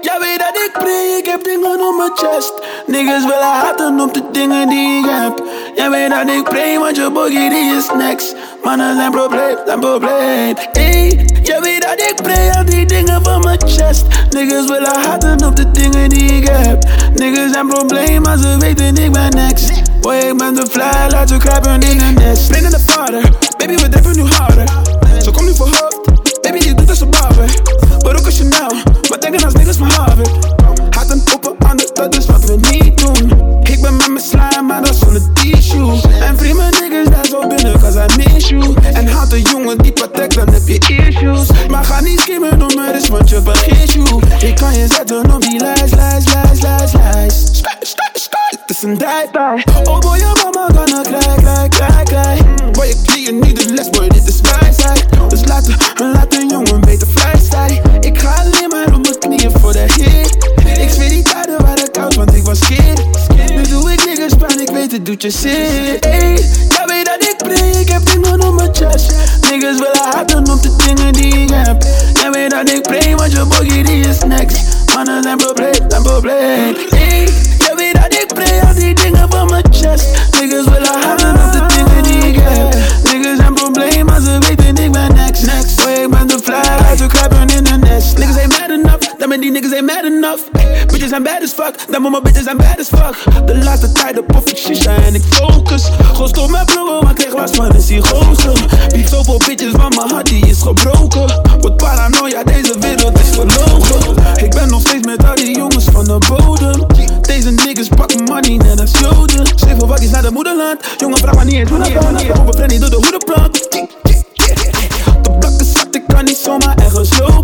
jij weet dat ik pray, ik heb dingen op mijn chest. Niggas willen haten op de dingen die ik heb. Jij weet dat ik pray, want je boogie die is next. Mannen zijn probleem, zijn probleem. Ey, jij weet dat ik pray, al die dingen van mijn chest. Niggas willen haten op de dingen die ik heb. Niggas zijn probleem, maar ze weten ik ben next. Boy, ik ben de fly, laat ze kruipen in een nest. Spring in de vader, baby, we driven nu harder. Zo kom nu voor hoofd, baby, je doet als een barber. Ook als je nou, maar denken als niggas van Harvard. Haat een open ander, dat is wat we niet doen. Ik ben met mijn slime, maar dat zonder tissue. En vrienden niggas daar zo binnen, cause I miss you. En haat een jongen die patek, dan heb je issues. Maar ga niet skimmen om me, dus want je vergeet you. Ik kan je zetten op die lijst, lijst, lijst, lijst, lijst. Sky, sky, sky, het is een dijkbij. Oh boy, je mama kan het klei, klei, klei, klei. Boy, ik leer je niet de les, boy, dit is wijsheid. Dus laat, laat een jongen beter vrij zijn. Ik ga alleen maar op mijn knieën voor de hit. Ik zweer die tijden waren koud, want ik was kid. Nu doe ik niggas pijn, ik weet het doet je zin. Ey, jij weet dat ik pray, ik heb dingen op mijn chest. Niggas willen haten op de dingen die ik heb. Jij weet dat ik pray, want je boogie die is next. Mannen zijn probleem, zijn probleem. Ey, jij weet ik pray, al die dingen van mijn chest. Niggas willen haten op de dingen die ik heb. Niggas zijn probleem, maar ze weten ik ben next. Next, boy, ik ben de fly, de kruipen in de nest. Niggas ain't mad enough, dan ben die niggas ain't mad enough. Bitches zijn bad as fuck, dan moet mijn bitches zijn bad as fuck. De laatste tijd puff ik shisha en ik focus. Gewoon stop met blowen, maar kreeg last van een psychose. Wie zoveel bitches, want mijn hart die is gebroken. Wat paranoia, deze wereld is verlogen. Ik ben nog steeds met al die jongens van de bodem. Deze niggas pakken money net als joden. Zeven wakkies naar de moederland. Jongen, vraag maar niet eens hoe dat kan. Over door de hoedenplank. De blakken ik kan niet zomaar ergens lopen.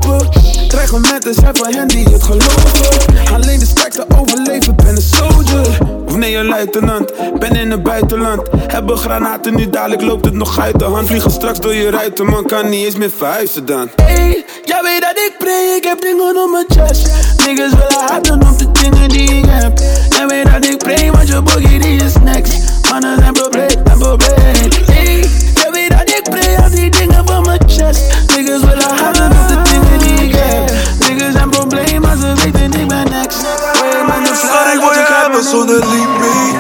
Dreigementen zijn van hen die het geloven. Alleen de sterkste overleven, ben een soldier. Of nee, een luitenant, ben in het buitenland. Hebben granaten, nu dadelijk loopt het nog uit de hand. Vliegen straks door je ruiten, man kan niet eens meer verhuizen dan. Hey, jij weet dat ik pray, ik heb dingen op mijn chest. Niggas willen haten op de dingen die ik heb. Jij weet dat ik pray, want je boogie die is next. Mannen zijn probleem, zijn probleem. Hey, jij weet dat ik pray, al die dingen van mijn chest. Niggas willen haten op de dingen die heb. Niggas zijn probleem, maar ze weten ik ben next. Schat, ik wil je hebben zonder limiet.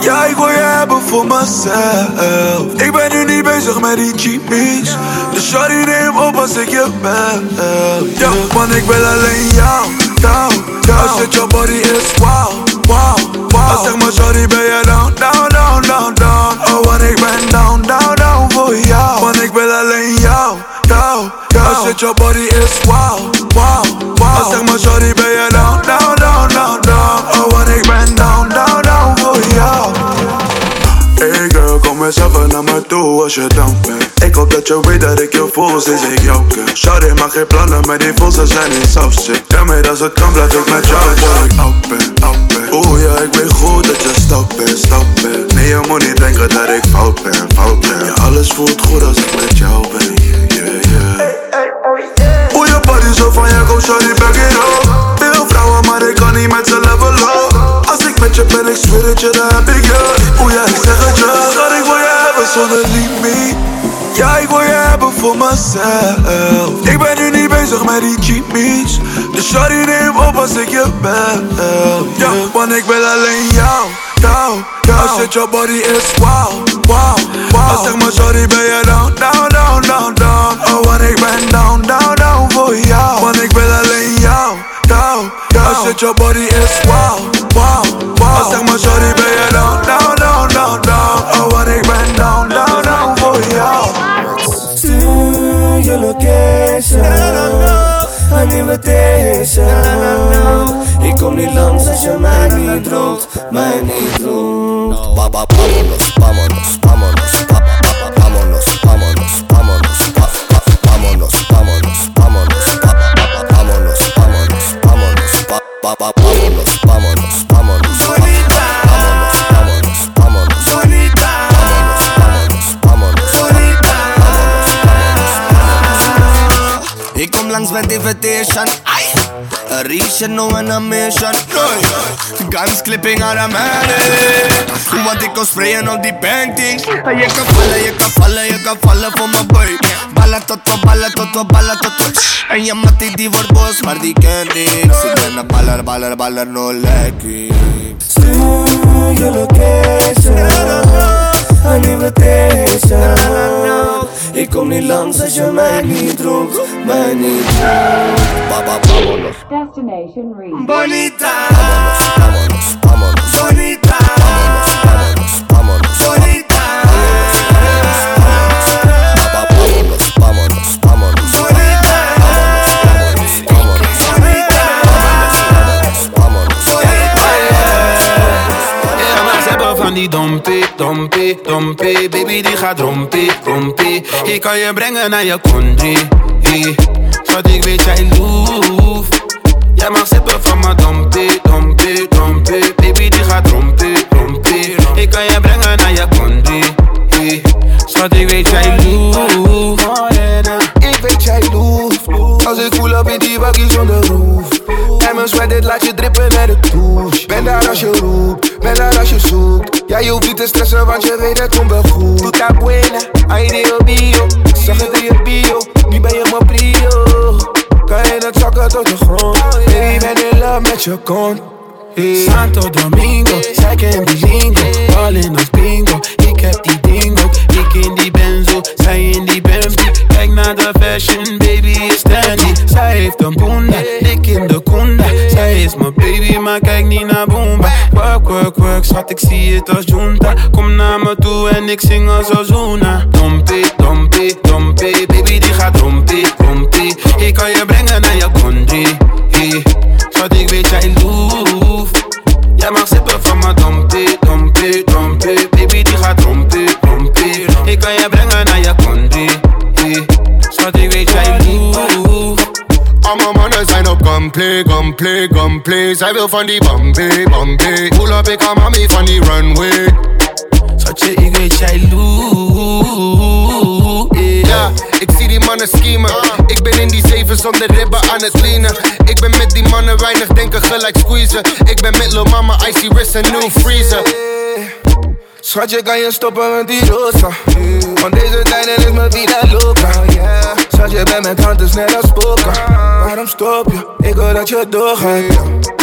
Ja, ik wil je hebben voor mezelf. Ik ben nu niet bezig met die cheapies. Dus shawty neem op als ik je bel. Ja, man, ik wil alleen jou, jou, jou. Als het your body is, wow, wow, wow. Als zeg maar shawty ben je down, down, down, down, down. Oh, want ik ben down, down, down voor jou. Man, ik wil alleen jou, jou, jou. Als het your body is, wow, wow, wow. Als zeg maar shawty ben je down, down, down, down, down. Oh, want ik ben down, down, down voor jou. Hey girl, kom eens even naar me toe als je down bent Ik hoop dat je weet dat ik je voel sinds ik jou ken. Shawty maak geen plannen met die voels, ze zijn in Tell me dat het kan, blijf ik met jou. Voor ik oud ben, oud ben Oeh ja, ik weet goed dat je stout bent, stout bent. Nee, je moet niet denken dat ik fout ben, fout ben. Ja, alles voelt goed als ik met jou ben, yeah, yeah Oeh, je body zo van je, go shawty, back it up. Veel vrouwen, maar ik kan niet met ze level up. Als ik met je ben, ik zweer het je, dan heb ik je. Oeh ja, ik zeg het je Schat, ik wil je hebben zonder limiet Ja, ik wil je hebben voor mezelf. Ik ben nu niet bezig met die cheapies Dus shawty neem op als ik je bel. Ja, want ik wil alleen jou, jou, jou. Als het your body is, wow, wow, wow Als zeg maar shawty ben je down, down, down, down, Oh, want ik ben down, down, down voor jou. Want ik wil alleen jou, jou, jou. Als het your body is, wow, wow, wow Als zeg maar shawty ben je down, down, down, down, down Oh, want ik ben down, your location. Na, na, na, Een invitation. Ik kom niet langs als je mij niet droogt, mij niet vámonos, vámonos, vámonos, papa, papa, vámonos, vámonos, vámonos, vámonos, vámonos, vámonos, vámonos, vámonos, vámonos, vámonos, vámonos. met invitation. I reach and no animation. No. Guns clipping automatic. What they go spraying on the paintings. I can follow, I can follow, I can follow for my boy. Bala toto, bala toto, bala toto. En Yamati Divor Boss, Mardi Candy. Si ven a balar, balar, balar, no like it. Sí, yo lo que sé. Een invitation Ik kom niet langs als je mij niet roept Mij niet roept. Vámonos, Destination reached. Bonita, bonita, die dompie, dompie, dompie. Baby die gaat rompie, rompie. Ik kan je brengen naar je country. Schat ik weet jij loef. Jij mag sippen van mijn dompie, dompie, dompie. Baby die gaat rompie, rompie. Ik kan je brengen naar je country. Schat ik weet jij loef. Ik weet jij loef. Als ik voel op in die bakkie zonder roof En mijn sweat dit laat je drippen naar de douche. Ben daar als je roept, ben daar als je zoekt Ja je hoeft niet te stressen want je weet het komt wel goed buena, bio Ik zag het in je bio, nu ben je mijn prio Kan je het zakken tot de grond Baby ben in love met je kont Santo Domingo, zij kent die lingo bingo, ik heb die dingo Ik in die benzo, zij in die Bentley Kijk naar de fashion, baby is standy Zij heeft een boenda, ik in de kunda Zij is mijn baby, maar kijk niet naar Boomba. Work, work, work, schat ik zie het als junta. Kom naar me toe en ik zing als Ozuna. Dompie, dompie, dompie Baby die gaat rompie, rompie Ik kan je brengen naar je country hey. Schat ik weet jij loef Jij mag sippen van mijn dompie, dompie, dompie Baby die gaat rompie Ik kan je brengen naar je country hey. Schat ik weet jij loef Al mijn mannen zijn op gunplay, gunplay, gunplay Zij wil van die Bombay, Bombay. Pull up, ik haal mami van die runway. Schatje ik weet eh. jij loef yeah. Ja, ik zie die mannen schemen Ik ben in die zeven zonder ribben aan het leanen Ik ben met die mannen weinig denken gelijk squeezen Ik ben met Lil Mama, icy wrist en new freezer Schatje kan je stoppen met die rosa Want deze tijden is mijn vida loca Schatje bent met handjes net als spoken Waarom stop je? Ik wil dat je doorgaat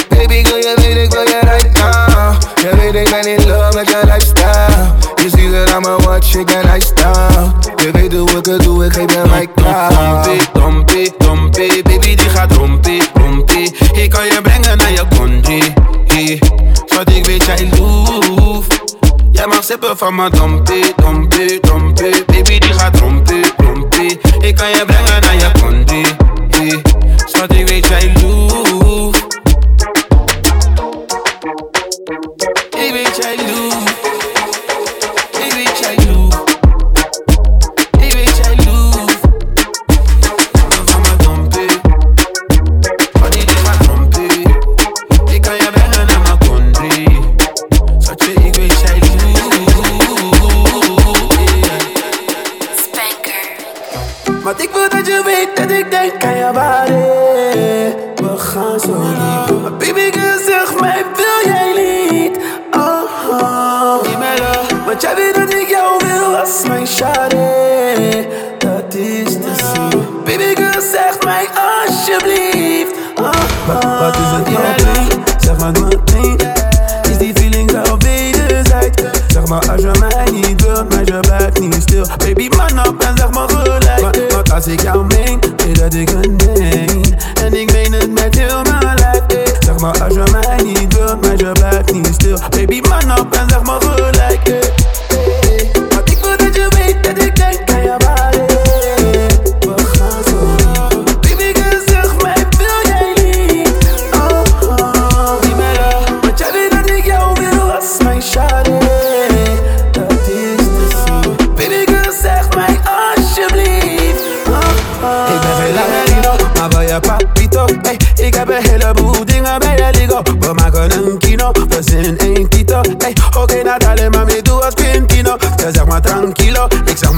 Baby, wil je weet, ik wil je right now. Je weet ik ben in love met je lifestyle. Je ziet het aan mijn watch, ik ben lifestyle Je weet hoe ik het doe, ik geef je mijn cloud. Dompie, dompie, dompie Baby die gaat rompie, rompie Ik kan je brengen naar je country. Schat, ik weet jij loef Jij mag sippen van mijn dompie, dompie, dompie Baby die gaat rompie, rompie Ik kan je brengen naar je hey. Schat, ik weet jij loef maar als je mij niet wilt, maar je blijft niet stil Baby man op en zeg maar gelijk Want, want als ik jou meen, weet dat ik het meen En ik meen het met heel mijn lijf eh. Zeg maar als je mij niet wilt, maar je blijft niet stil Baby man op en zeg maar gelijk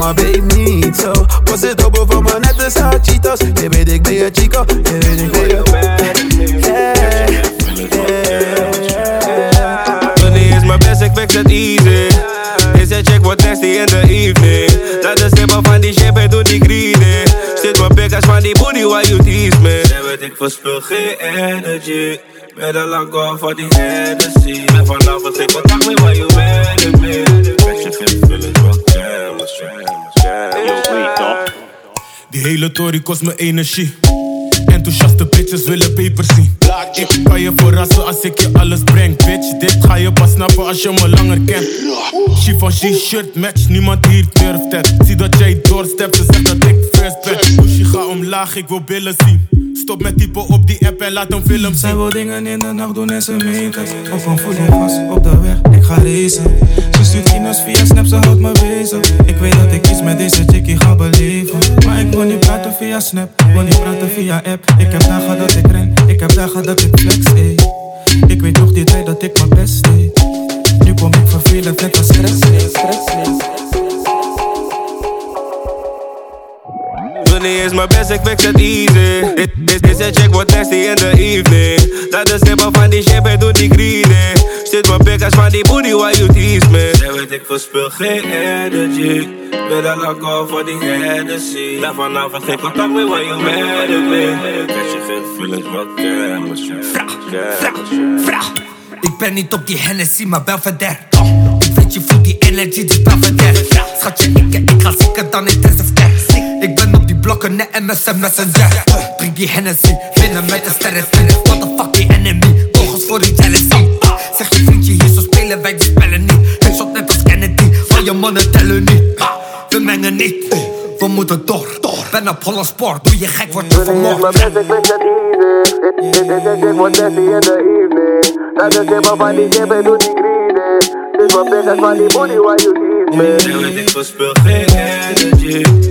maar babe niet zo Was het op voor me net de Cheetos Je weet ik ben je chico, ik verspil geen energy. Ben al lang gone voor die Hennessy. En vanavond geen contact meer? Krijg je geen feelings, wat chemistry. Die hele tory kost me energie. Enthousiaste bitches willen papers zien. Ik kan je verrassen als ik je alles breng, bitch. Dit ga je pas snappen als je me langer kent. Chiffon G-shirt match, niemand hier durft het. Zie dat jij doorstept, ze zegt dat ik first ben. Pushie, ga omlaag, ik wil billen zien. Stop met typen op die app en laat een film Zij zien. wil dingen in de nacht doen en ze meent het. Of een voeding vast op de weg, ik ga racen. Ze stuurt kino's via Snap, ze houdt me bezig. Ik weet dat ik iets met deze chickie ga beleven. Maar ik wil niet praten via Snap, wil niet praten via app. Ik heb dagen dat ik ren, ik heb dagen dat ik flex, ey. Ik weet nog die tijd dat ik mijn best deed. Nu kom ik vervelend net als stress, ey, stress, ey. Niet eens mijn best, ik fix het easy. Dit, dit, een check wordt nasty in the evening. Dat is simpel van die shit, en doe die greedy. Zit mijn pikkers van die booty, why you tease me? Nee, weet ik verspil geen energy. Ben al lang gone voor die Hennessy. En vanavond geen contact meer, why you mad at me? Krijg je geen feelings, wat chemistry. Chemistry. Ik ben niet op die Hennessy, maar wel verder. Ik weet je voelt die energy, dus ben verder. Schatje, ik, ik ga zieken dan intensive care. Ik ben op Blocken ne MSM Messenger Bring die Hennessy, finde mig der stærkeste What the fuck, the enemy Fokus for dit alle sang Zeg dit vriendje hier, så spiller væk, vi spiller niet Headshot net als Kennedy Og jeg måned tæller nyt Vi mænger niet Vi måtte dår Venner på lands sport, du er gek, hvor du for mord Nada que pra fazer sempre no de grine Desma pegas, vale money, why you need me? Eu tenho que esperar, energy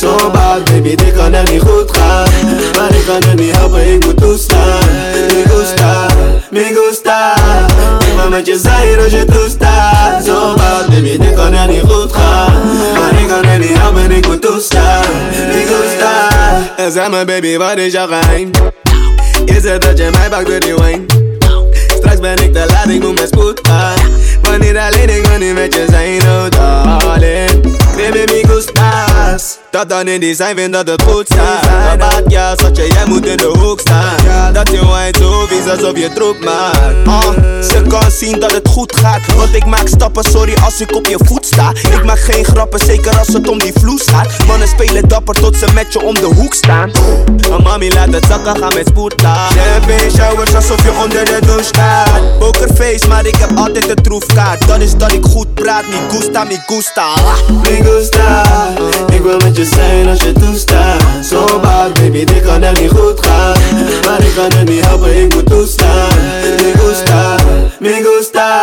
Zo bad, baby, kan echt niet goed gaan. Maar ik kan het niet helpen, ik moet toestaan. Me gusta, me gusta. Ik wil met je zijn als je toestaat. Zo bad, baby, dit kan echt niet goed gaan. Maar ik kan het niet helpen, ik moet toestaan. Me gusta. En zeg me, baby, wat is jouw geheim? Is het dat je mij bakt door die wijn? Straks ben ik te laat, ik moet mijn spoed gaan Maar niet alleen, ik wil niet met je zijn, oh darling Baby, mi gustas Dat dan in die zijn, vind dat het goed staat Een bad ja, schatje, jij moet in de hoek staan Dat je wine zo vies alsof je troep maakt Ah, ze kan zien dat het goed gaat. Want ik maak stappen, sorry als ik op je voet sta. Ik maak geen grappen, zeker als het om die vloes gaat. Mannen spelen dapper tot ze met je om de hoek staan. Oh mami, laat het zakken, ga met spoed laag Champagne showers alsof je onder de douche staat. Pokerface, maar ik heb altijd de troefkaart. Dat is dat ik goed praat, mi gusta, mi gusta. Me gusta, zijn als je toestaat Zo bad, baby, dit kan echt niet goed gaan Maar ik kan het niet helpen, ik moet toestaan Me gusta, me gusta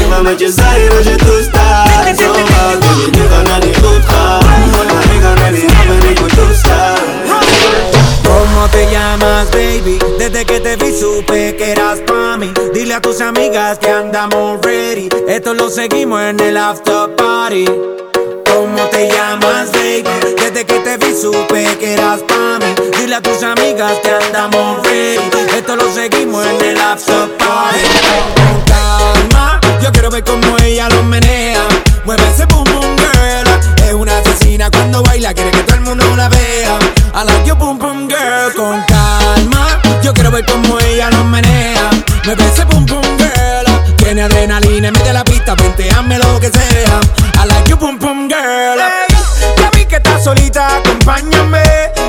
Ik wil met je zijn als je toestaat Zo baby, dit kan echt niet goed gaan Maar ik kan het niet helpen, ik ¿Cómo te llamas, baby? Desde que te vi supe que eras pa' mí. Dile a tus amigas que andamos ready. Esto lo seguimos en el after party. ¿Cómo te llamas, baby? Desde que te vi supe que eras pa' mí. Dile a tus amigas que andamos ready. Esto lo seguimos en el after party. Con calma, yo quiero ver cómo ella lo menea. Mueve ese boom boom girl. Es una asesina cuando baila, quiere que todo el mundo la vea. I like your boom boom girl. Con calma, yo quiero ver cómo ella lo menea. Mueve ese boom boom girl. Tiene adrenalina, mete la pista, venteame lo que sea. I like your boom boom girl. ya vi que estás solita, acompáñame.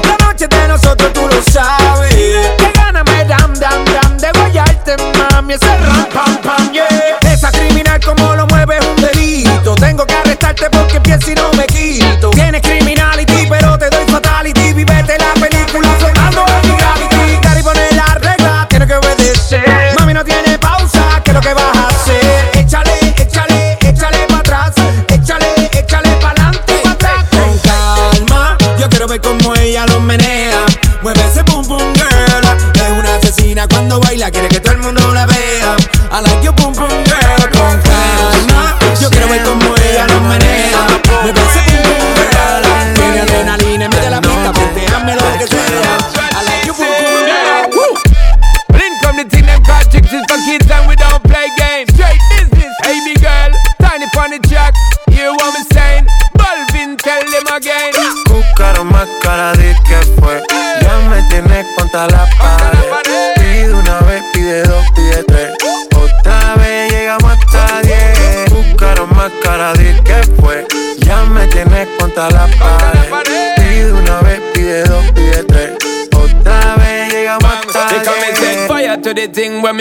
La noche de nosotros tú lo sabes. Que gana me dam dam dam de guayarte, mami. Ese ram pam pam, yeah. Esa criminal como lo mueve es un delito. Tengo que arrestarte porque pienso y no me quito. Tienes criminality, pero te doy fatality. Vivete la película sonando en mi gravity. Cari pone la regla, tiene que obedecer. Mami no tiene pausa, ¿qué es lo que vas baila, quiere que todo el mundo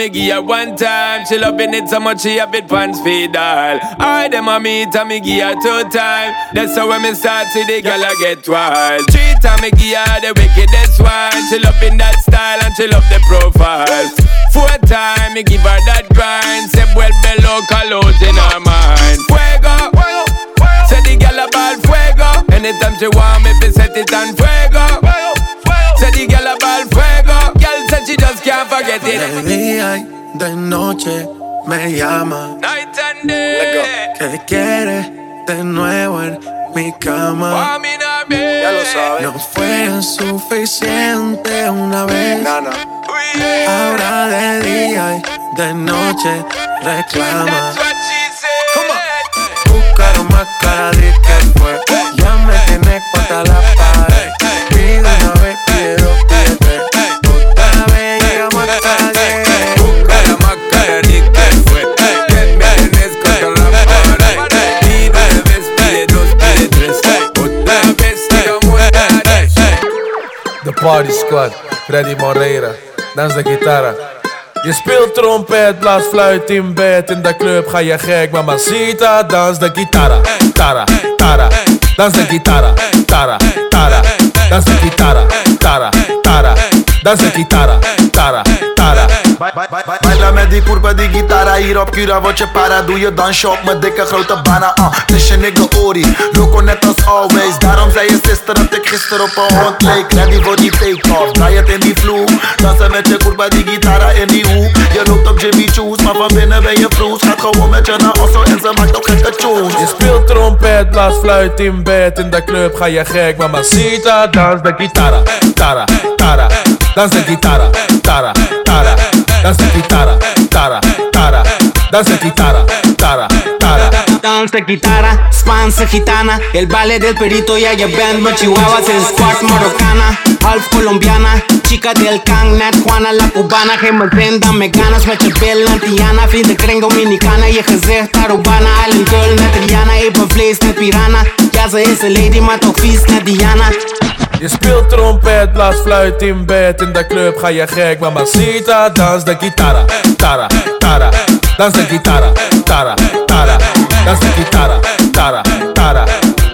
me give her one time. She loving it so much she have it pants feed all. I them a meet and me give her two time. That's how when me start see the girl I get wild. Three time me give her the wickedest one. She loving that style and she love the profile. Four time me give her that grind. Say well below colors in her mind. Fuego, Say the girl a ball fuego. Anytime she want me, fi set it on fuego. Say the girl a ball fuego. Girl said she just can't forget De día y de noche me llama. Night and day. Que quiere de nuevo en mi cama. Ya lo sabes. No fue suficiente una vez. Ahora de día y de noche reclama. Buscaron más cara de que fue. Ya me tienes contra la Party Squad, Freddy Moreira, dans de gitara. Je speelt trompet, blaas fluit in bed. In de club ga je gek, mamacita, dans de gitara. Tara, tara, dans de gitara. Tara, tara, dans de gitara. Tara, tara, dans de gitara. Tara, Baila met die kurba die gitara hier op Cura Word je para, doe je dansje op mijn dikke grote bana uh, is je nigga Ori, loco net als always. Daarom zei je sister dat ik gisteren op een hond leek. Ready voor die take-off, draai het in die vloer. Dansen met je kurba die gitara in die hoek. Je loopt op Jimmy Choo's, maar van binnen ben je vroes. Gaat gewoon met je naar Osso en ze maakt ook gekke tunes Je speelt trompet, blaas fluit in bed. In de club ga je gek, mamacita, dans de gitara. Tara, tara, danza guitarra, tara, tara, danza guitarra, tara, tara, danza guitarra, tara, tara. Danza guitarra, spanza gitana, el baile del perito y allá band, chihuahuas, el squad marocana, half colombiana, chica del can, Nat Juana, la cubana, que me prenda, me ganas, me chapel, fin de creen dominicana, y ejercer tarubana, allen girl, natriana, Eva Blaze, pirana, ya se es lady, mato fist, Diana. Je speelt trompet, blaas fluit in bed. In de club ga je gek, mamacita, dans de gitara. Tara, tara, dans de gitara. Tara, tara, dans de gitara. Tara, tara,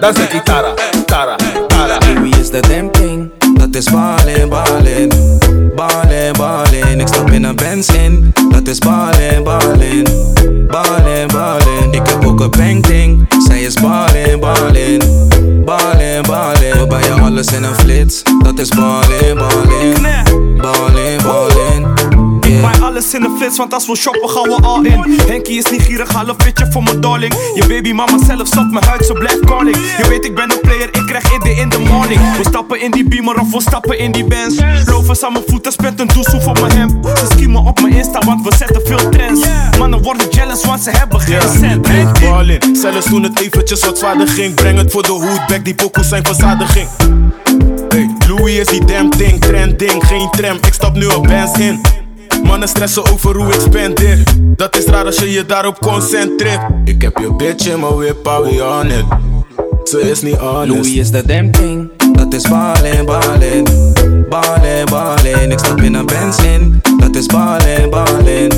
dans de gitara. Tara, tara. Louis is damn king, dat is ballin, ballin. Ballin, ballin, ik stap in een Benz in, dat is ballin, ballin. Ballin, ballin, ik heb ook een bang zij is ballin, alles in een flits, dat is ballin, ballin. Ballin, ballin. Bij alles in de flits, want als we shoppen gaan we all in. Henkie is niet gierig, haal een fitje voor mijn darling. Je baby mama zelf zat mijn huid, zo blijft calling. Je weet ik ben een player, ik krijg idee in the morning. We stappen in die beamer of we stappen in die bands. Lovers aan mijn voeten, spent een doezel voor mijn hemd. Ze schiemen op mijn Insta, want we zetten veel trends. Mannen worden jealous, want ze hebben geen cent. Big ballin', zelfs toen het eventjes wat zwaarder ging. Breng het voor de hoed, back die pokoes zijn verzadiging. Hey, Louis is die damn thing, trending, geen tram. Ik stap nu op bands in. Mannen stressen over hoe ik spendeer. Dat is raar als je je daarop concentreert. Ik heb je bitch in mijn whip, how we on it. Ze is niet honest. Louis is de damn dat is ballin, ballin. Ballin, ballin, ik stap in een Benz in, dat is ballin, ballin.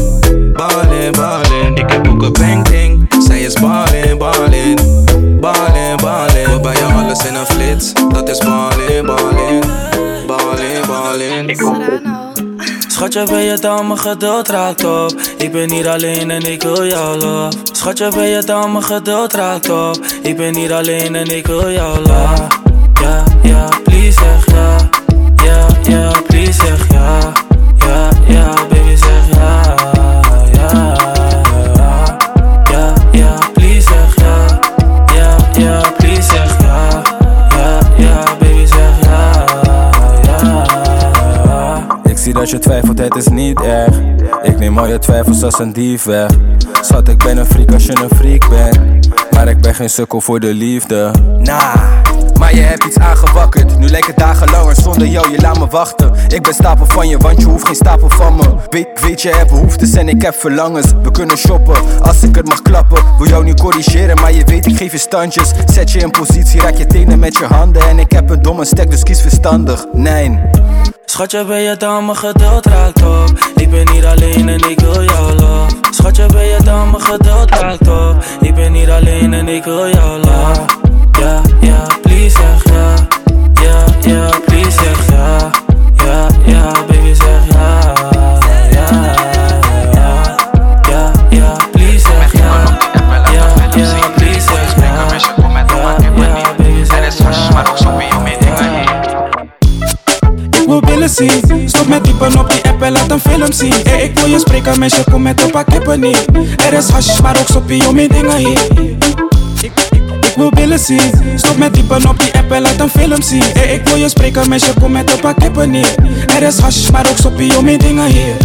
Ballin, ballin, ik heb ook een bang ding, zij is ballin. Ballin, ballin, we bij je alles in een flits, dat is ballin, ballin. Ballin, ballin. Schatje, ben je dan mijn geduld? Raakt op. Ik ben niet alleen en ik wil jou love. Schatje, ben je dan mijn geduld? Raakt op. Ik ben niet alleen en ik wil jou love. Ja, ja, please zeg ja. Ja, ja, please zeg ja. Ja, ja, Dat je twijfelt, het is niet erg. Ik neem al je twijfels als een dief weg. Schat, ik ben een freak als je een freak bent. Maar ik ben geen sukkel voor de liefde. Nah. Maar je hebt iets aangewakkerd. Nu lijken dagen langer zonder jou, je laat me wachten. Ik ben stapel van je, want je hoeft geen stapel van me. Weet, weet je hebt behoeftes en ik heb verlangens. We kunnen shoppen, als ik het mag klappen. Wil jou nu corrigeren, maar je weet ik geef je standjes. Zet je in positie, raak je tenen met je handen. En ik heb een domme stek, dus kies verstandig. Nee. Schatje, ben je dan mijn geduld raakt op Ik ben niet alleen en ik wil jou love Schatje, ben je dan mijn geduld raakt op Ik ben niet alleen en ik wil jou love Ja, ja, please zeg ja Ja, ja, please zeg ja Ja, ja, baby zeg ja Ja, ja, ja, ja, please zeg ja Ja, ja, please zeg ja Ja, baby zeg ja Ik wil billen zien. Stop met diepen op die app en laat een film zien. Hey, ik wil je spreken, meisje, kom met een pak kippen niet. Er is hash, maar ook soppie om mijn dingen hier. Ik, wil billen zien. Stop met diepen op die app en laat een film zien. Hey, ik wil je spreken, meisje, kom met een pak kippen niet. Er is hash, maar ook soppie om mijn dingen hier.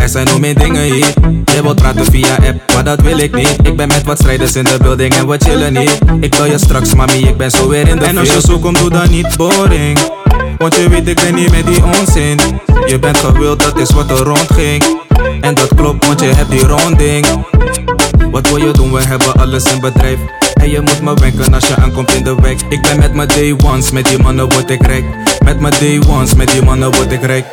Er zijn nog meer dingen hier. Je wilt praten via app, maar dat wil ik niet. Ik ben met wat strijders in de building en we chillen niet. Ik bel je straks, mami, ik ben zo weer in de En als je zo komt, doe dan niet boring. Want je weet, ik ben niet met die onzin. Je bent gewild, dat is wat er rondging. En dat klopt, want je hebt die ronding. Wat wil je doen? We hebben alles in bedrijf. En je moet me wenken als je aankomt in de wijk. Ik ben met mijn day ones, met die mannen word ik rijk. Met mijn day ones, met die mannen word ik rijk.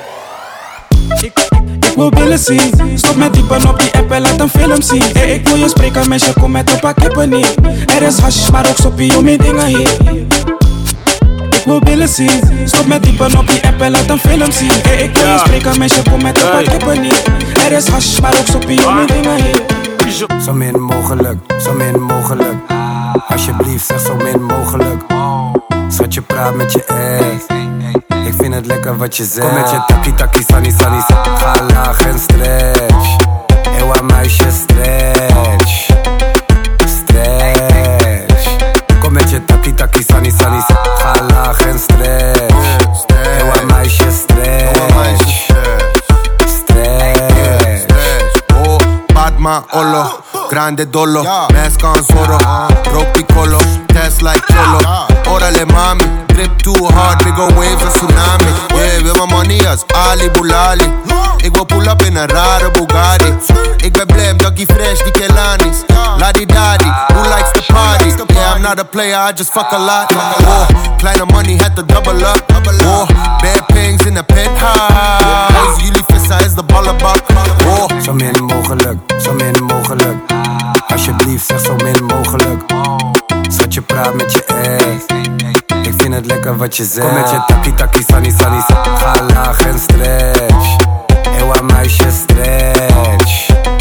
Ik wil billen zien. Stop met diepen op die app en laat een film zien. Hey, ik wil je spreken, meisje, kom met een pak kippen niet. Er is hash, maar ook soppie om dingen hier. Ik wil billen zien. Stop met diepen op die app en laat een film zien. Hey, ik wil je spreken, meisje, kom met een pak kippen niet. Er is hash, maar ook soppie om mijn dingen hier. Zo min mogelijk, zo min mogelijk. Alsjeblieft, zeg zo min mogelijk. Schat je praat met je ex. Ik vind het lekker wat je zegt. Kom met je taki taki sunny sunny. Ga laag en stretch. Ewa meisje stretch. Stretch. Kom met je taki taki sunny sunny. Ga laag en stretch. Ewa meisje stretch. Stretch. Oh, Padma, Olo, grande dolo, mezcla Zorro, rock piccolo, test like cholo. Órale mami, drip too hard, big ol' waves a tsunami. Yeah, wil mijn money als Ali Boulali. Ik wil pull up in een rare Bugatti. Ik ben blij dat die fresh, die Kelanis. La di daddy, who likes the party? Yeah, I'm not a player, I just fuck a lot. Oh, kleine money had to double up. Oh, bad pings in the penthouse. Jullie vissen is de ballenbak. Oh, Zo min mogelijk, zo min mogelijk. Alsjeblieft, zeg zo min mogelijk. Schat je praat met je ex. Ik vind het lekker wat je zegt. Kom met je taki taki sunny sunny. Ga laag en stretch. Ewa meisje stretch. Stretch.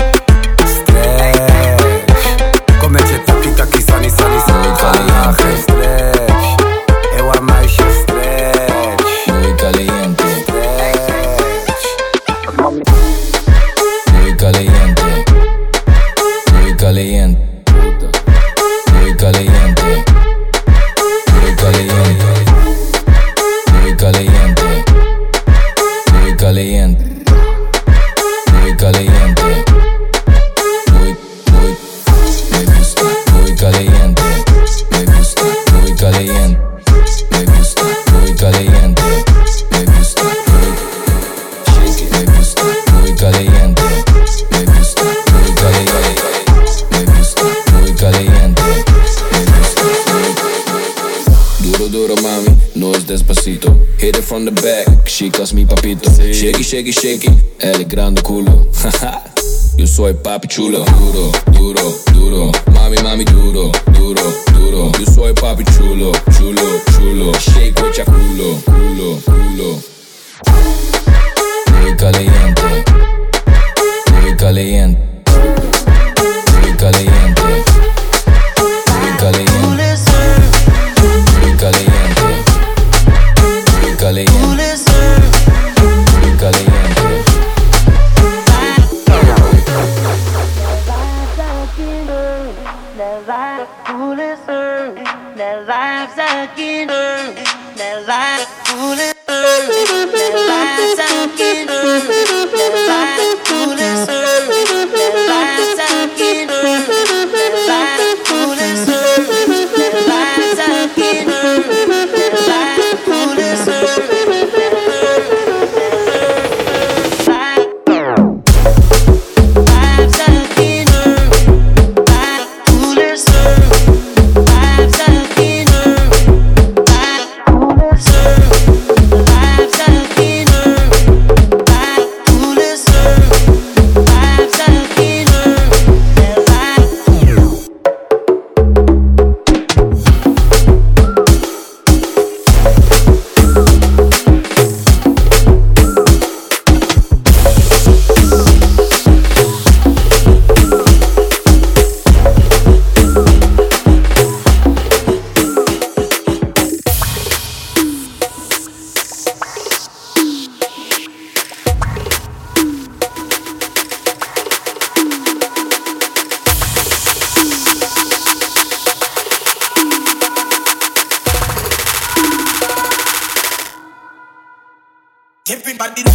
Despacito. Hit it from the back, chicas mi papito. Shaky, shaky, shaky, el grande culo. Yo soy papi chulo. Duro, duro, duro. Mami, mami, duro, duro, duro. Yo soy papi chulo, chulo, chulo. Shake with your culo, culo, culo. Muy caliente. Muy caliente. Muy caliente. Tipping bandit.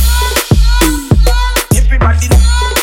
Tipping bandit.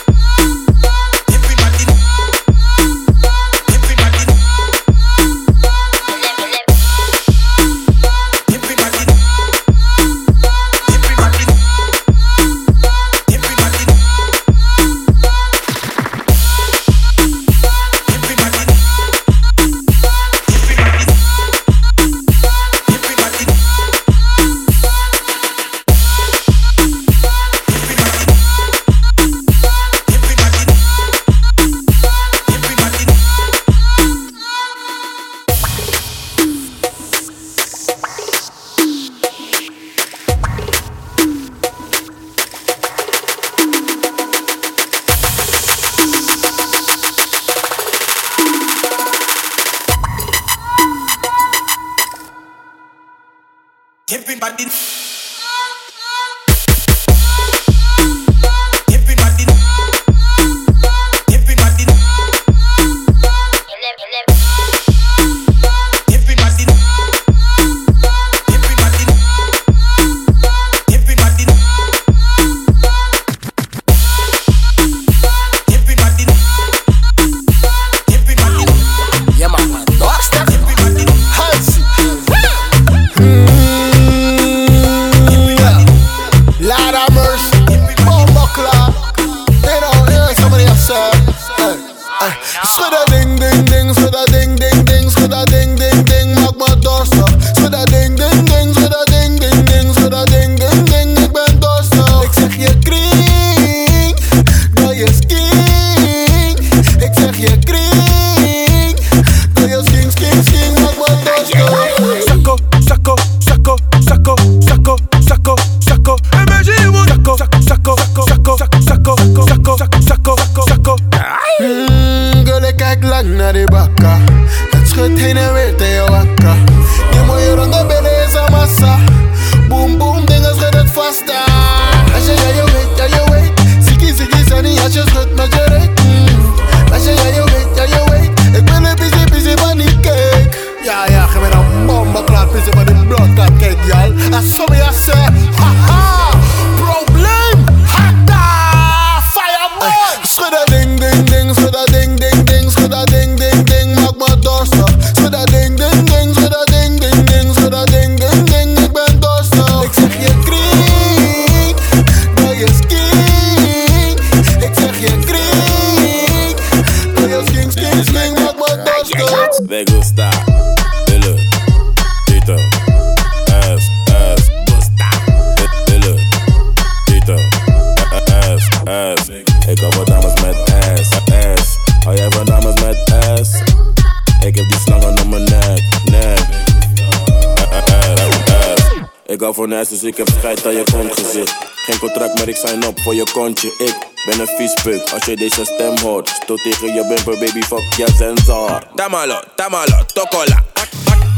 Scheid aan je kont gezet. Geen contract, maar ik sign op voor je kontje. Ik ben een viespuk, als je deze stem hoort. Stoot tegen je bumper, baby, fuck je sensor. Tamalo, tamalo, tokola.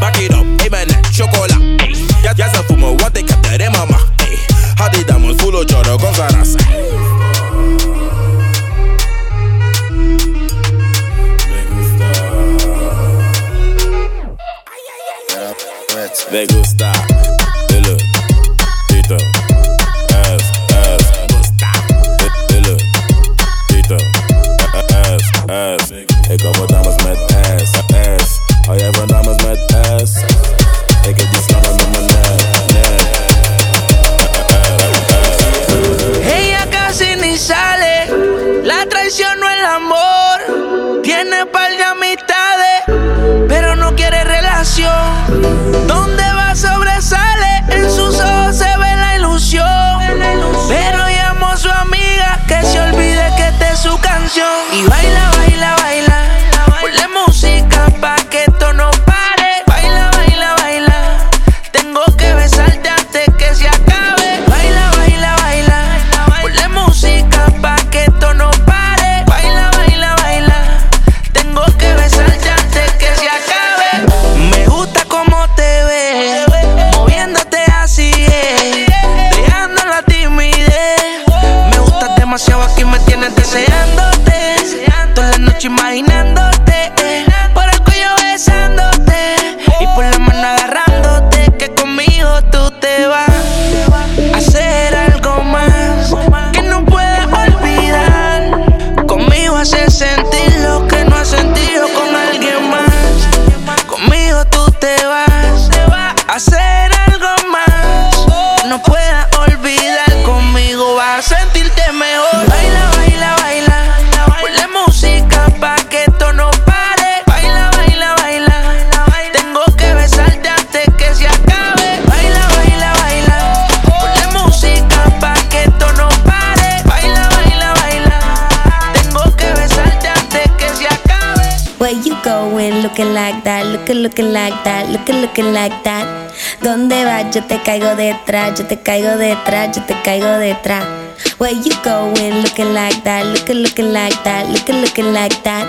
Bak it up, ik ben net chocola. Ja, ja, ze voel me, want ik heb de aan macht. Had die dames voelen, joro, con garasa. Me gusta. Ella casi ni sale, la traición no el amor. Tiene de you going looking like that, looking, looking like that, looking, looking like that. ¿Dónde vas? Yo te caigo detrás, yo te caigo detrás, yo te caigo detrás. Where you going looking like that, looking, looking like that, looking, looking like that.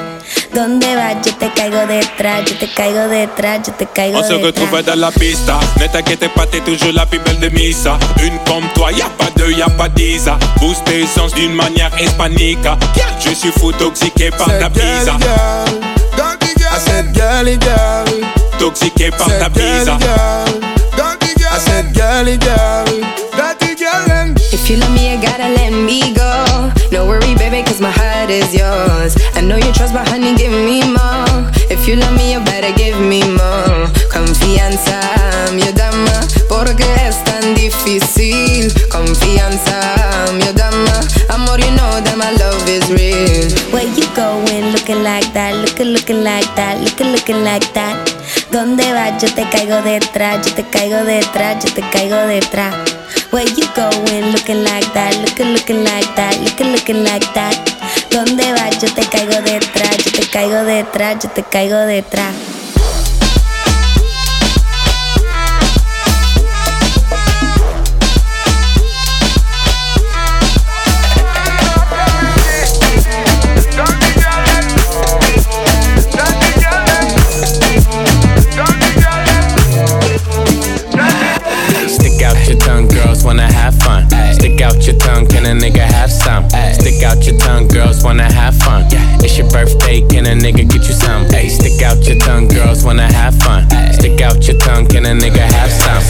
¿Dónde vas? Yo te caigo detrás, yo te caigo detrás, yo te caigo On se detrás. retrouve dans la pista. Ne t'inquiète pas, t'es toujours la plus belle de Misa. Une comme toi, y a pas deux, y a pas dix. Booste tes sens d'une manière hispanique. Je suis fou toxiqué par ta pizza. I said, girly girl. Toxiqué par Said ta pizza. I said, girly girl. Dirty girl and If you love me, you gotta let me go. Cause my heart is yours. I know you trust, but honey, give me more. If you love me, you better give me more. Confianza, mi dama, porque es tan difícil. Confianza, mi dama, amor, you know that my love is real. Where you going looking like that, looking, looking like that, looking, looking like that. ¿Dónde vas? Yo te caigo detrás, yo te caigo detrás, yo te caigo detrás. Where you going looking like that, looking, looking like that, looking, looking like that. ¿Dónde vas? Yo te caigo detrás, yo te caigo detrás, yo te caigo detrás. Out your tongue, can a nigga have some? Stick out your tongue, girls wanna have fun. Yeah. It's your birthday, can a nigga get you some? Ay, stick out your tongue, girls wanna have fun. Stick out your tongue, can a nigga have some?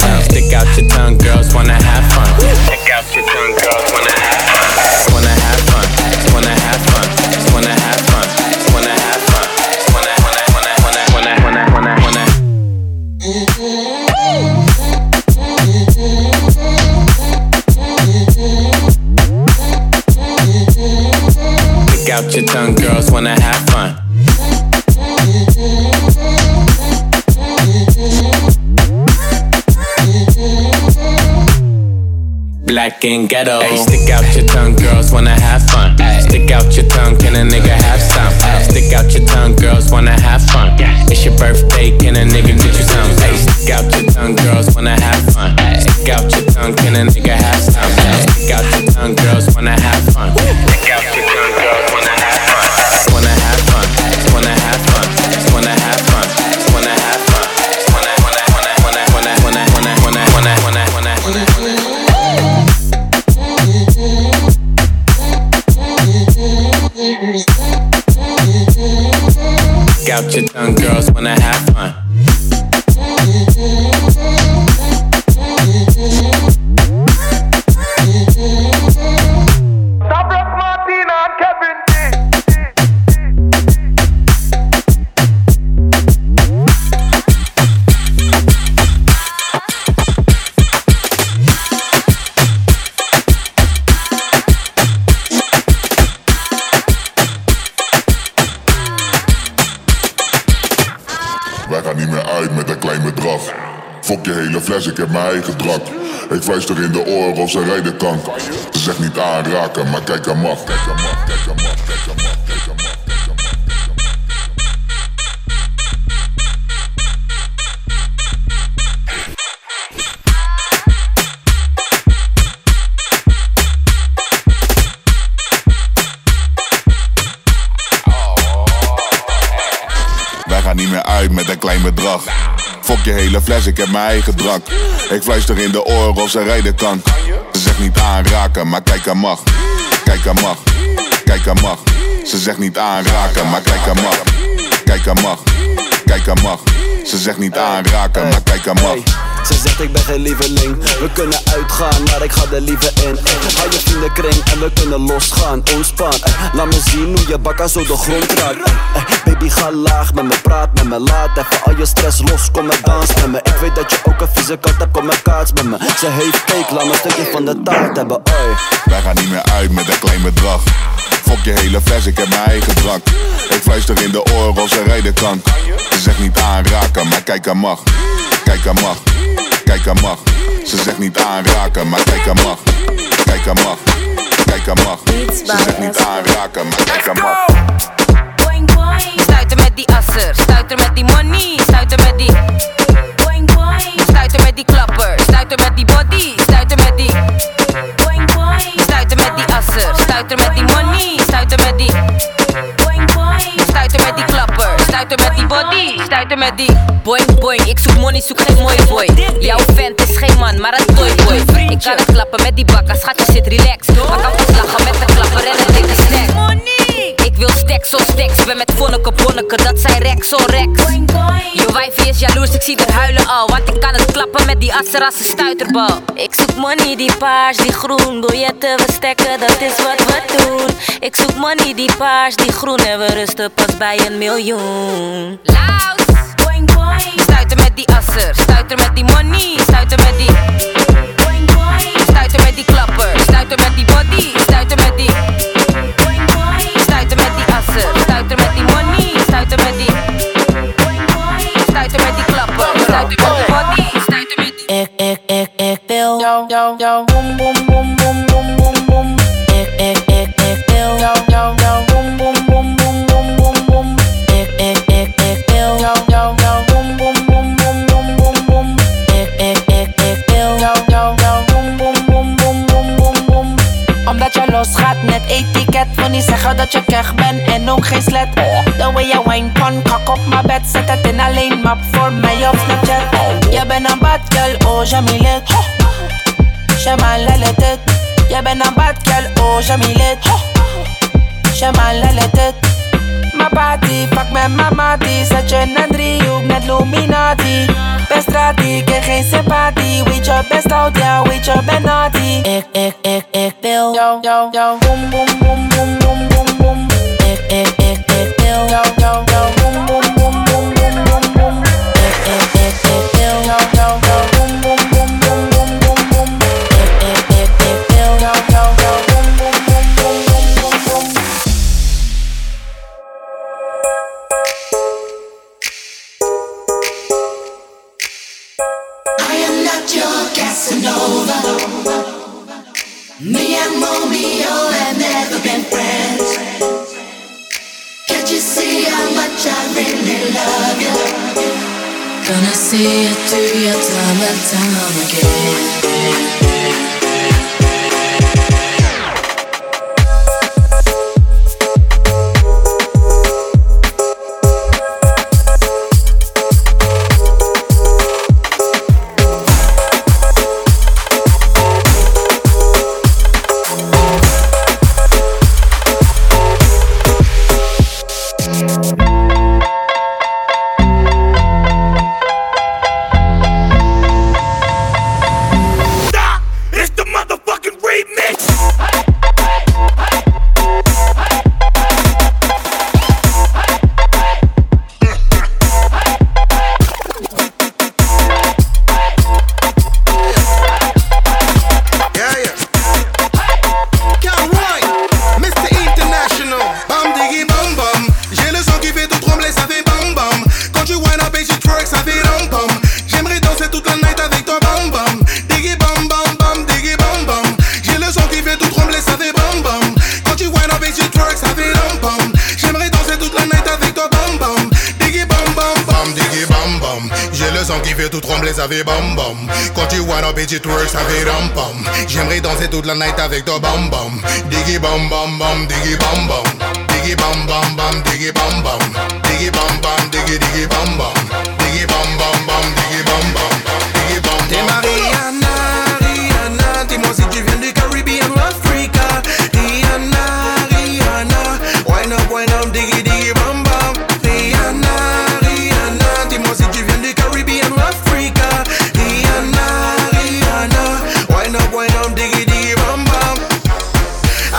And ghetto. Ay, stick out your tongue, girls wanna have fun. Stick out your tongue, can a nigga have some? Stick out your tongue, girls wanna have fun. It's your birthday, can a nigga get you some? Ay, stick out your tongue, girls wanna have fun. Stick out your tongue, can a nigga have some? Stick out your tongue, girls wanna have fun. Je hele fles, ik heb mijn eigen drank. Ik fluister in de oren of ze rijden kan. Ze zegt niet aanraken, maar kijk aan mag. Kijk mag, kijk mag. Ze zegt niet aanraken, maar kijk aan mag. Kijk mag, kijk mag. Ze zegt niet aanraken, maar kijk aan mag. Ze zegt ik ben geen lieveling. We kunnen uitgaan, maar ik ga er liever in. Hou je vriendenkring en we kunnen losgaan. Ontspan, laat me zien hoe je bakka zo de grond raakt. Baby ga laag met me, praat met me Laat even al je stress los, kom maar dans met me. Ik weet dat je ook een vieze kat hebt, kom maar kaats met me. Ze heeft cake, laat me een stukje van de taart hebben, oi. Wij gaan niet meer uit met een klein bedrag. Fok je hele fles, ik heb mijn eigen drank. Ik fluister in de oren of ze rijden kan Ze zegt niet aanraken, maar kijken mag Kijken mag, kijken mag Ze zegt niet aanraken, maar kijken mag Kijken mag, kijken mag Ze zegt niet aanraken, maar kijken mag Stuiter met die asser, stuiter met die money, stuiter met die. Boing boing. Stuiter met die klapper, stuiter met die body, stuiter met die. Boing boing. Stuiter met die asser, stuiter met die money, stuiter met die. Stuiter met die body, stuiter met die. Boing boing, ik zoek money, zoek geen mooi boy. Jouw vent is geen man, maar een toy boy. Ik kan het klappen met die bakka, schatje zit relax. Maar kan pas lachen met de klapper en een dikke snack. Ik wil stacks op stacks, ben met vonneke bonneke, dat zijn rex on rex. Je wijfie is jaloers, ik zie haar huilen al, want ik kan het klappen met die een stuiterbal. Money, die paars, die groen, biljetten we stekken, dat is wat we doen. Ik zoek money, die paars, die groen, en we rusten pas bij een miljoen. Laus, boing boing. Stuiter met die asser, stuiter met die money, stuiter met die. Boing boing. Stuiter met die klapper, stuiter met die body, stuiter met die. Stuiter met die asser, stuiter met die money, stuiter met die. Stuiter met die klapper, stuiter met die body, wil jou, jou, jou, boom, boom, boom, boom, boom, boom, boom. Ik, ik, ik, ik wil jou, jou, jou, boom, boom, boom, boom, boom, boom, boom. Ik, ik, ik, ik wil jou, jou, jou, boom, boom, boom, boom, boom, boom, boom. Ik, ik, ik, ik wil jou. Omdat je losgaat net etiket Wil niet zeggen dat je keg bent en ook geen slet The way you wine pon, kak op mijn bed Zet het in alleen map voor mij op Snapchat Je bent een bad girl, oh J'ai mal à la tête. Y'a ben un bad girl, oh, j'ai mis les J'ai mal à la tête. Ma party, pak met ma matty. Zet je een driehoek met Luminati. Ben strati, ik geen sympathie. Weet je, best out ja, weet je, ben naughty. Ik, ik, ik, ik wil. Yo, yo, yo. Boom, boom, boom, boom, boom, boom, boom. Ik, ik, ik, ik wil. Yo, yo, yo. Gonna see it through your time and time again.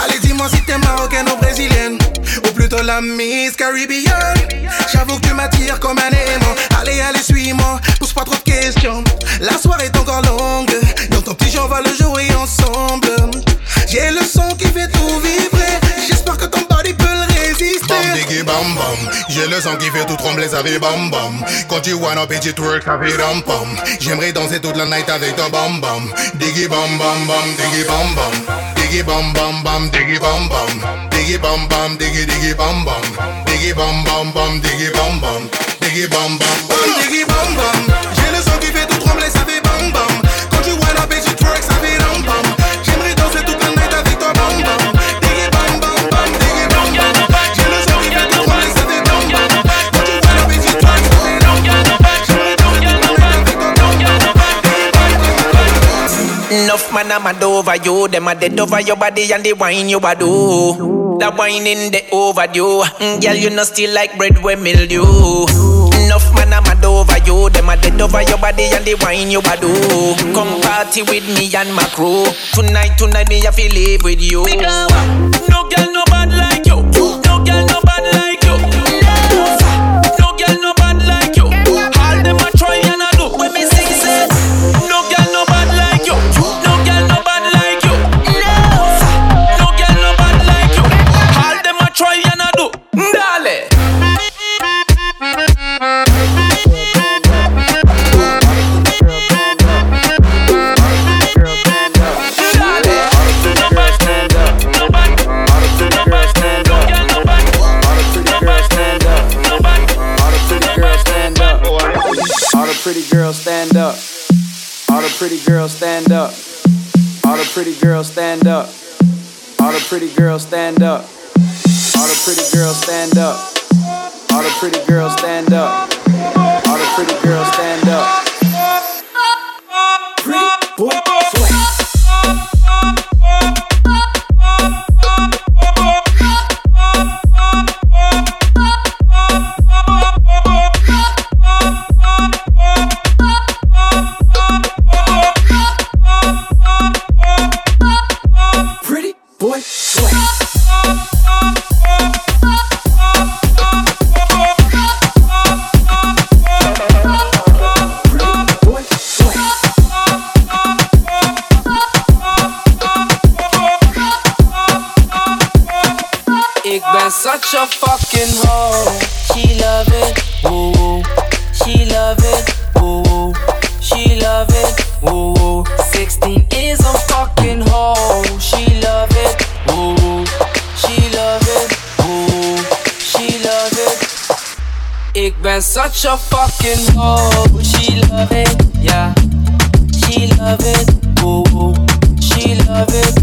Allez, dis-moi si t'es marocaine ou brésilienne, ou plutôt la Miss Caribbean. J'avoue que tu m'attires comme un aimant. Allez, allez, suis-moi, pose pas trop de questions. La soirée est encore longue, dans ton petit jeu, on le jouer ensemble. J'ai le son qui fait tout vivre résister. Bam bam J'ai le sang qui fait tout trembler ça fait bam bam Quand tu wanna up et tu twerk ça fait ram pam J'aimerais danser toute la night avec toi bam bam Diggy bam bam bam diggy bam bam Diggy bam bam bam diggy bam bam Diggy bam bam diggy diggy bam bam Diggy bam bam bam diggy bam bam Diggy bam bam diggy, bam, bam. J'ai le son qui fait tout trembler, ça fait Enough man I'm mad over you. Them a dead over your body and the wine you a do That wine in the overdue. Mm, Girl you know still like bread with mildew. Enough man I'm mad over you. Them a dead over your body and the wine you a do Come party with me and my crew. Tonight, tonight me I feel live with you. No girl no the pretty girls stand up. All the pretty girls stand up. All the pretty girls stand up. All the pretty girls stand up. All the pretty girls stand up. All the pretty girls stand up. All the pretty girls stand up. Pretty boy such a fucking hoe. She love it, yeah. She love it, woo. She love it,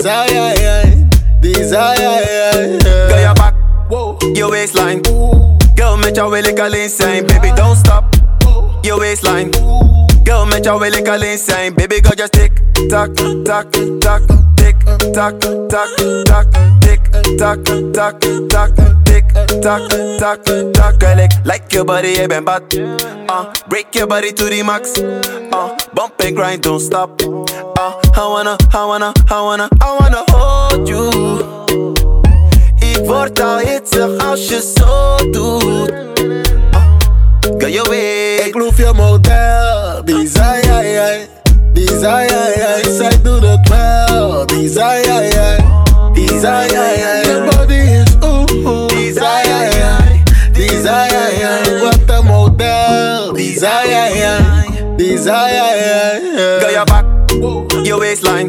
Desire. Desire. Girl, your back, your waistline. Girl, make your way go insane. Baby, don't stop. Your waistline. Girl, met jou wil ik alleen zijn, baby, girl, just tick, tak, tak, tak, tick, tak, tak, tak, tick, tak, tak, tak, tick, tak, tak, tak. Girl, ik like your body, je bent bad. Uh, break your body to the max. Uh, bump and grind, don't stop. Uh, I wanna, I wanna, I wanna, I wanna hold you. Ik word al hitsig als je zo doet. Girl, you wait. Ik loef your motel. Desire, desire. inside doet het wel. Desire, desire. Your body is ooh, Desire, Desire, desire. what een motel. Desire, desire. Girl, your back, your waistline.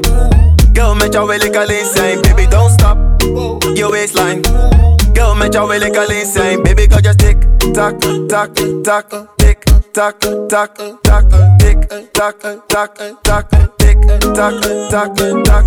Girl, met jou wil ik zijn, baby, don't stop. Je waistline. Girl, met jou wil ik alleen zijn, baby, girl, just tick, tak, tak, tak, tick, tak, tak, tak, tick, tak, tak, tak, tick, tak, tak, tak.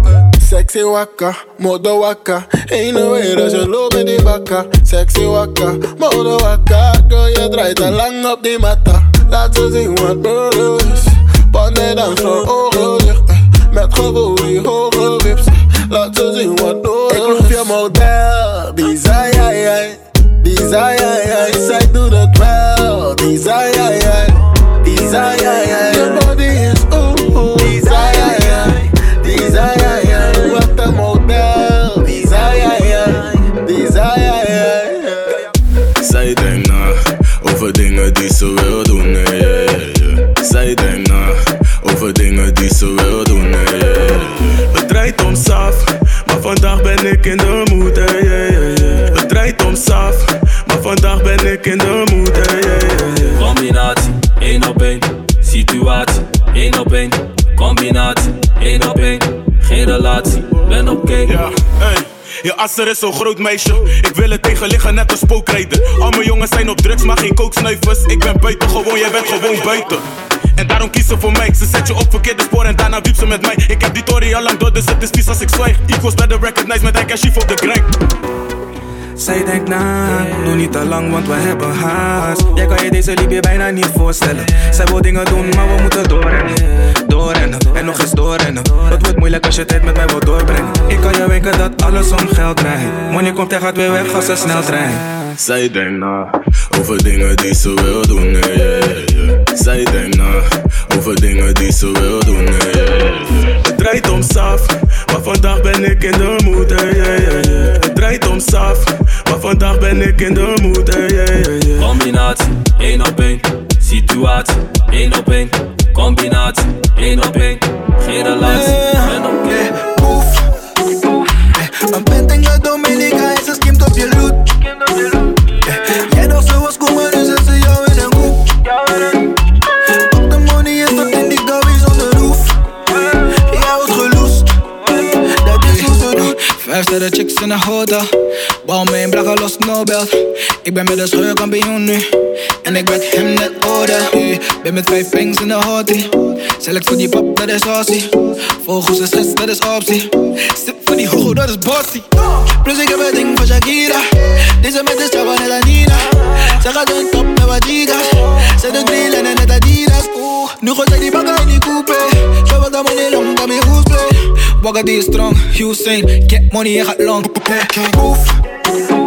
Sexy waka, modo waka. Ain't no way dat je loopt met die bakka. Sexy waka, modo waka. Girl, je draait al lang op die matta. Laat ze zien wat nodig is. Pannen dans voor ogen dicht. eh. Met gewoon die hoge wips. Laat ze zien wat door. Ik roep je model. Die zei jij, jij. Die zei jij, jij. Zij doet het body is ooh, ooh. desire. zei jij, jij. Die zei model. desire, zei jij, jij. Die zei jij, over dingen die ze wil doen. Je asser is zo'n groot meisje. Ik wil het tegenliggen net als spookrijder. Al mijn jongens zijn op drugs, maar geen kooksnuivers. Ik ben buiten gewoon, jij bent gewoon buiten. En daarom kies ze voor mij. Ze zet je op verkeerde spoor en daarna wiep ze met mij. Ik heb die tory al lang door, dus het is vies als ik zwijg. Equals better recognize met Ike en Chief op de grind. Zij denkt na, doe niet te lang, want we hebben haast. Jij kan je deze liefde bijna niet voorstellen. Zij wil dingen doen, maar we moeten doorrennen. Doorrennen, en nog eens doorrennen. Het wordt moeilijk als je tijd met mij wilt doorbrengen. Ik kan je wenken dat alles om geld draait. Money komt en gaat weer weg als een sneltrein. Zij denkt na over dingen die ze wil doen. Yeah, yeah. Zij denkt na over dingen die ze wil doen. Yeah. Het draait om saf, maar vandaag ben ik in de moed. Om saf, maar vandaag ben ik in de moed. Yeah, yeah, yeah. Combinatie, één op één. Situatie, één op één. Combinatie, één op één. Geen relatie, ben oké. Een pint in Vijf sterren chicks in een hotel. Bouw me een blakke los Nobel. Ik ben met de scheurkampioen nu. En ik ben hem net orde. Hey, Ben met vijf bangs in de hotel. Select voor die pop, dat is ossie. Volgens de stress, dat is optie. Sip voor die hogo, dat is bossy. Plus ik heb een ding van Shakira. Deze met de strap net Anina. Ze gaat een top met wat gigas. Ze de drill en net Adidas. Oeh, Nu gaat zij die bakken in die coupe. Zo wat long, kan me goed play. Wagga strong, Hussein. Get money en gaat long. Hey,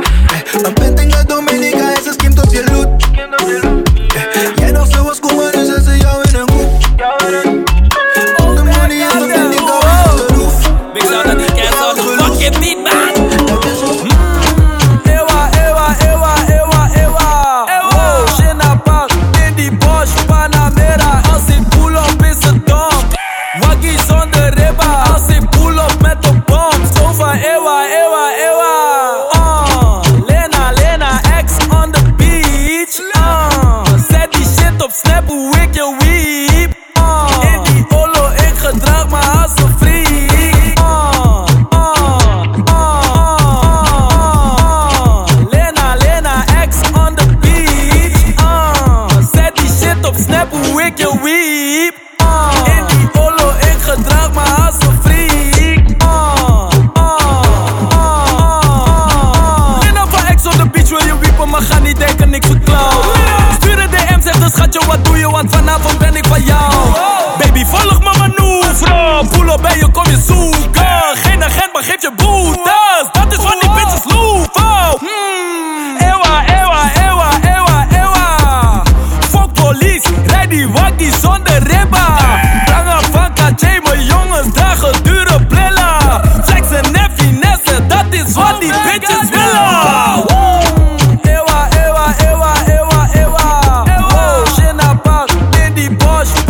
foge,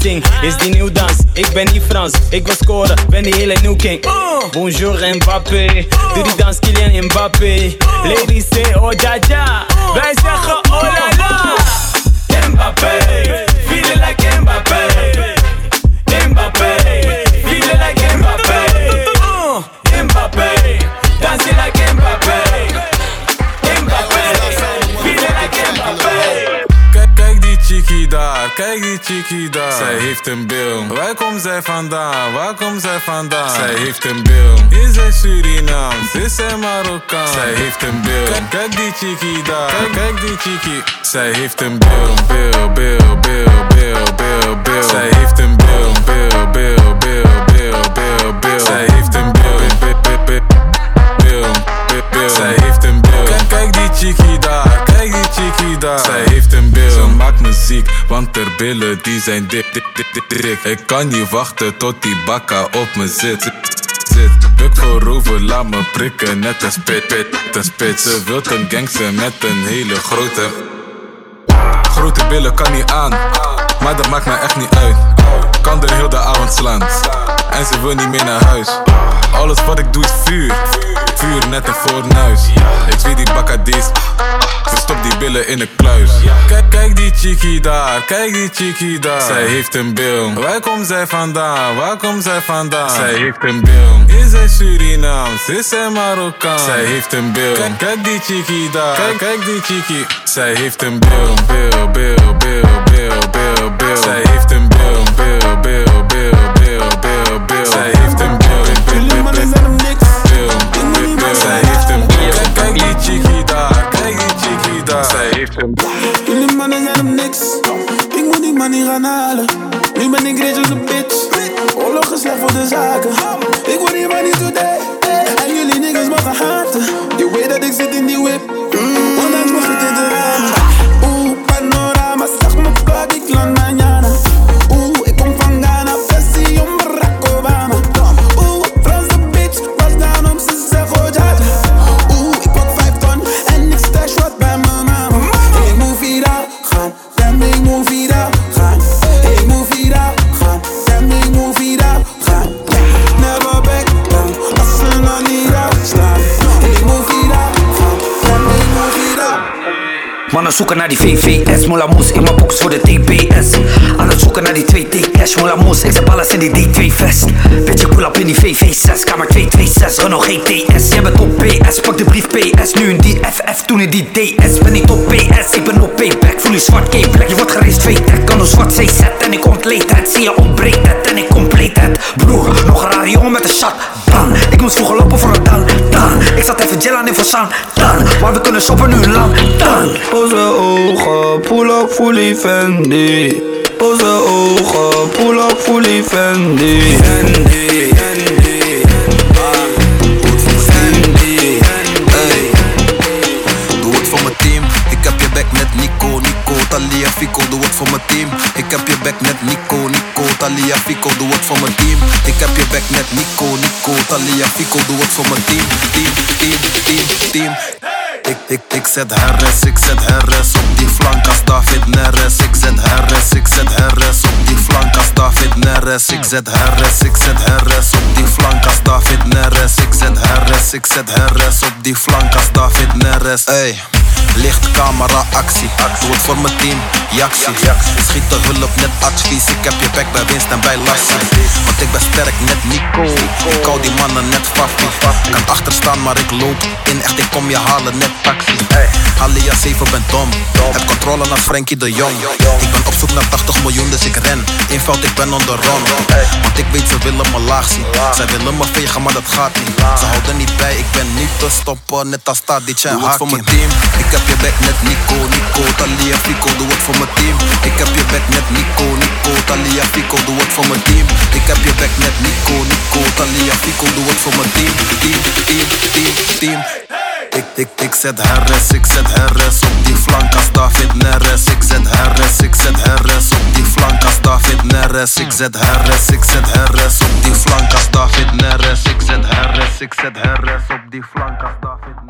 Is die nieuw dans? Ik ben niet Frans. Ik wil scoren, ben die hele nieuw king. Bonjour Mbappé. Doe die dans, Kylian Mbappé. Ladies say oh ja ja. Wij zeggen oh chickie daar. Zij heeft een bil. Waar komt zij vandaan? Waar komt zij vandaan? Zij heeft een bil. Is zij Surinaams? Is zij Marokkaan? Zij heeft een bil. Kijk, kijk die chickie daar, kijk, kijk die chickie. Zij heeft een bil, bil, bil, bil, bil, bil, bil. Zij heeft een bil, bil, bil, bil, bil, bil, bil. Zij heeft een bil, bil, bil, bil, bil, bil, bil. Zij heeft een bil. Kijk, kijk die chickie daar, kijk die chickie daar. Zij heeft maakt me ziek, want haar billen die zijn dik. Ik kan niet wachten tot die bakka op me zit. Buk voorover, laat me prikken, net een spit, pit, een spit. Ze wilt een gangster met een hele grote. Grote billen kan niet aan, maar dat maakt mij echt niet uit. Kan er heel de avond slaan, en ze wil niet meer naar huis. Alles wat ik doe is vuur, vuur net een fornuis. Ik weet die bakadis, ze stopt die billen in de kluis. Kijk, kijk die chickie daar, kijk die chickie daar. Zij heeft een bil. Waar komt zij vandaan? Waar komt zij vandaan? Zij heeft een bil. Is zij Surinaams? Is zij Marokkaan? Zij heeft een bil. Kijk, die chickie daar, kijk, kijk die chickie. Zij heeft een bil, bil, bil, bil, bil, bil, bil. Zij heeft een bil, Bil. Jullie mannen zijn hem niks. Ik moet die niet gaan halen. Nu ben ik rich als een bitch. Oorlog is slecht voor de zaken. Ik word hier maar niet today. En jullie niggas mogen haten. Je weet dat ik zit in die whip. Zoeken naar die VVS, moes in mijn box voor de TBS. Aan het zoeken naar die 2T cash, moela moes, ik zet alles in die D2 vest. Bitch, pull up in die VV6, kamer 226, Renault GTS. Jij bent op PS, pak de brief PS, nu in die FF, toen in die DS. Ben ik top PS, ik ben op payback, voel je zwart K-black. Je wordt gereisd twee tech, kan een zwart CZ en ik ontleed het. Zie je ontbreekt het en ik compleet het. Broer, nog een rare jongen met een shot, dan. Ik moest vroeger lopen voor een dan. Ik zat even gel aan in Forsaan, dan. Maar we kunnen shoppen nu lang. Onze ogen, pull up fully Fendi. Onze ogen, pull up fully Fendi. Fendi. Doe het voor mijn team. Ik heb je back net Nico, Nico, Talia, Fico. Doe het voor mijn team. Ik heb je back Nico, Nico, Talia, Fico. Doe het voor mijn team. Ik heb je back net Nico, Nico, Talia, Fico. Doe het voor mijn team. Team, team, team, team. Ik, ik, ik zet herres, ik zet herres op die flank als David Neres. Ik zet herres, ik zet herres op die flank als David Neres. Ik zet herres, ik zet herres op die flank als David Neres. Ik zet herres, ik zet herres op die flank als David Neres. Ey. Licht, camera, actie. Doe het voor mijn team, Jaxie. Schiet de hulp, net advies. Ik heb je back bij winst en bij lassie. Want ik ben sterk, net Nico. Ik hou die mannen net faffie. Kan achterstaan, maar ik loop in. Echt, ik kom je halen, net taxi. Alia 7 ben dom. Heb controle naar Frankie de Jong. Ik ben op zoek naar 80 miljoen, dus ik ren. Eenvoud, ik ben on the run. Want ik weet, ze willen me laag zien. Zij willen me vegen, maar dat gaat niet. Ze houden niet bij, ik ben niet te stoppen. Net als Tadic en Hakim. team. Ik heb je back net Nico, Nico, Talia, Fico, doe het voor mijn team. Ik heb je back net Nico, Nico, Talia, Fico, doe het voor mijn team. Ik heb je back net Nico, Nico, Talia, Fico, doe het voor mijn team. Team, team, team, team. Ik, ik, ik zet herres, ik zet herres op die flank als David Neres. Ik zet herres, ik zet herres op die flank als David Neres. Ik zet herres, ik zet herres op die flank als David Neres. Ik zet herres, ik zet herres op die flank als David